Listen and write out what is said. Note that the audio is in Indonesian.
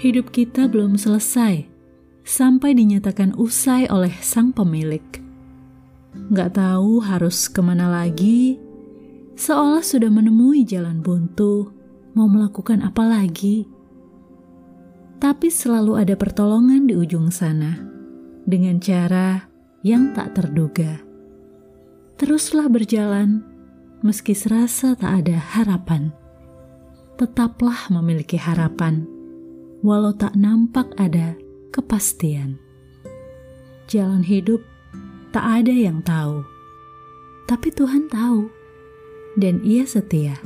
hidup kita belum selesai sampai dinyatakan usai oleh sang pemilik. Nggak tahu harus ke mana lagi, seolah sudah menemui jalan buntu, mau melakukan apa lagi. Tapi selalu ada pertolongan di ujung sana, dengan cara yang tak terduga. Teruslah berjalan, meski serasa tak ada harapan. Tetaplah memiliki harapan, walau tak nampak ada kepastian. Jalan hidup tak ada yang tahu, tapi Tuhan tahu, dan Ia setia.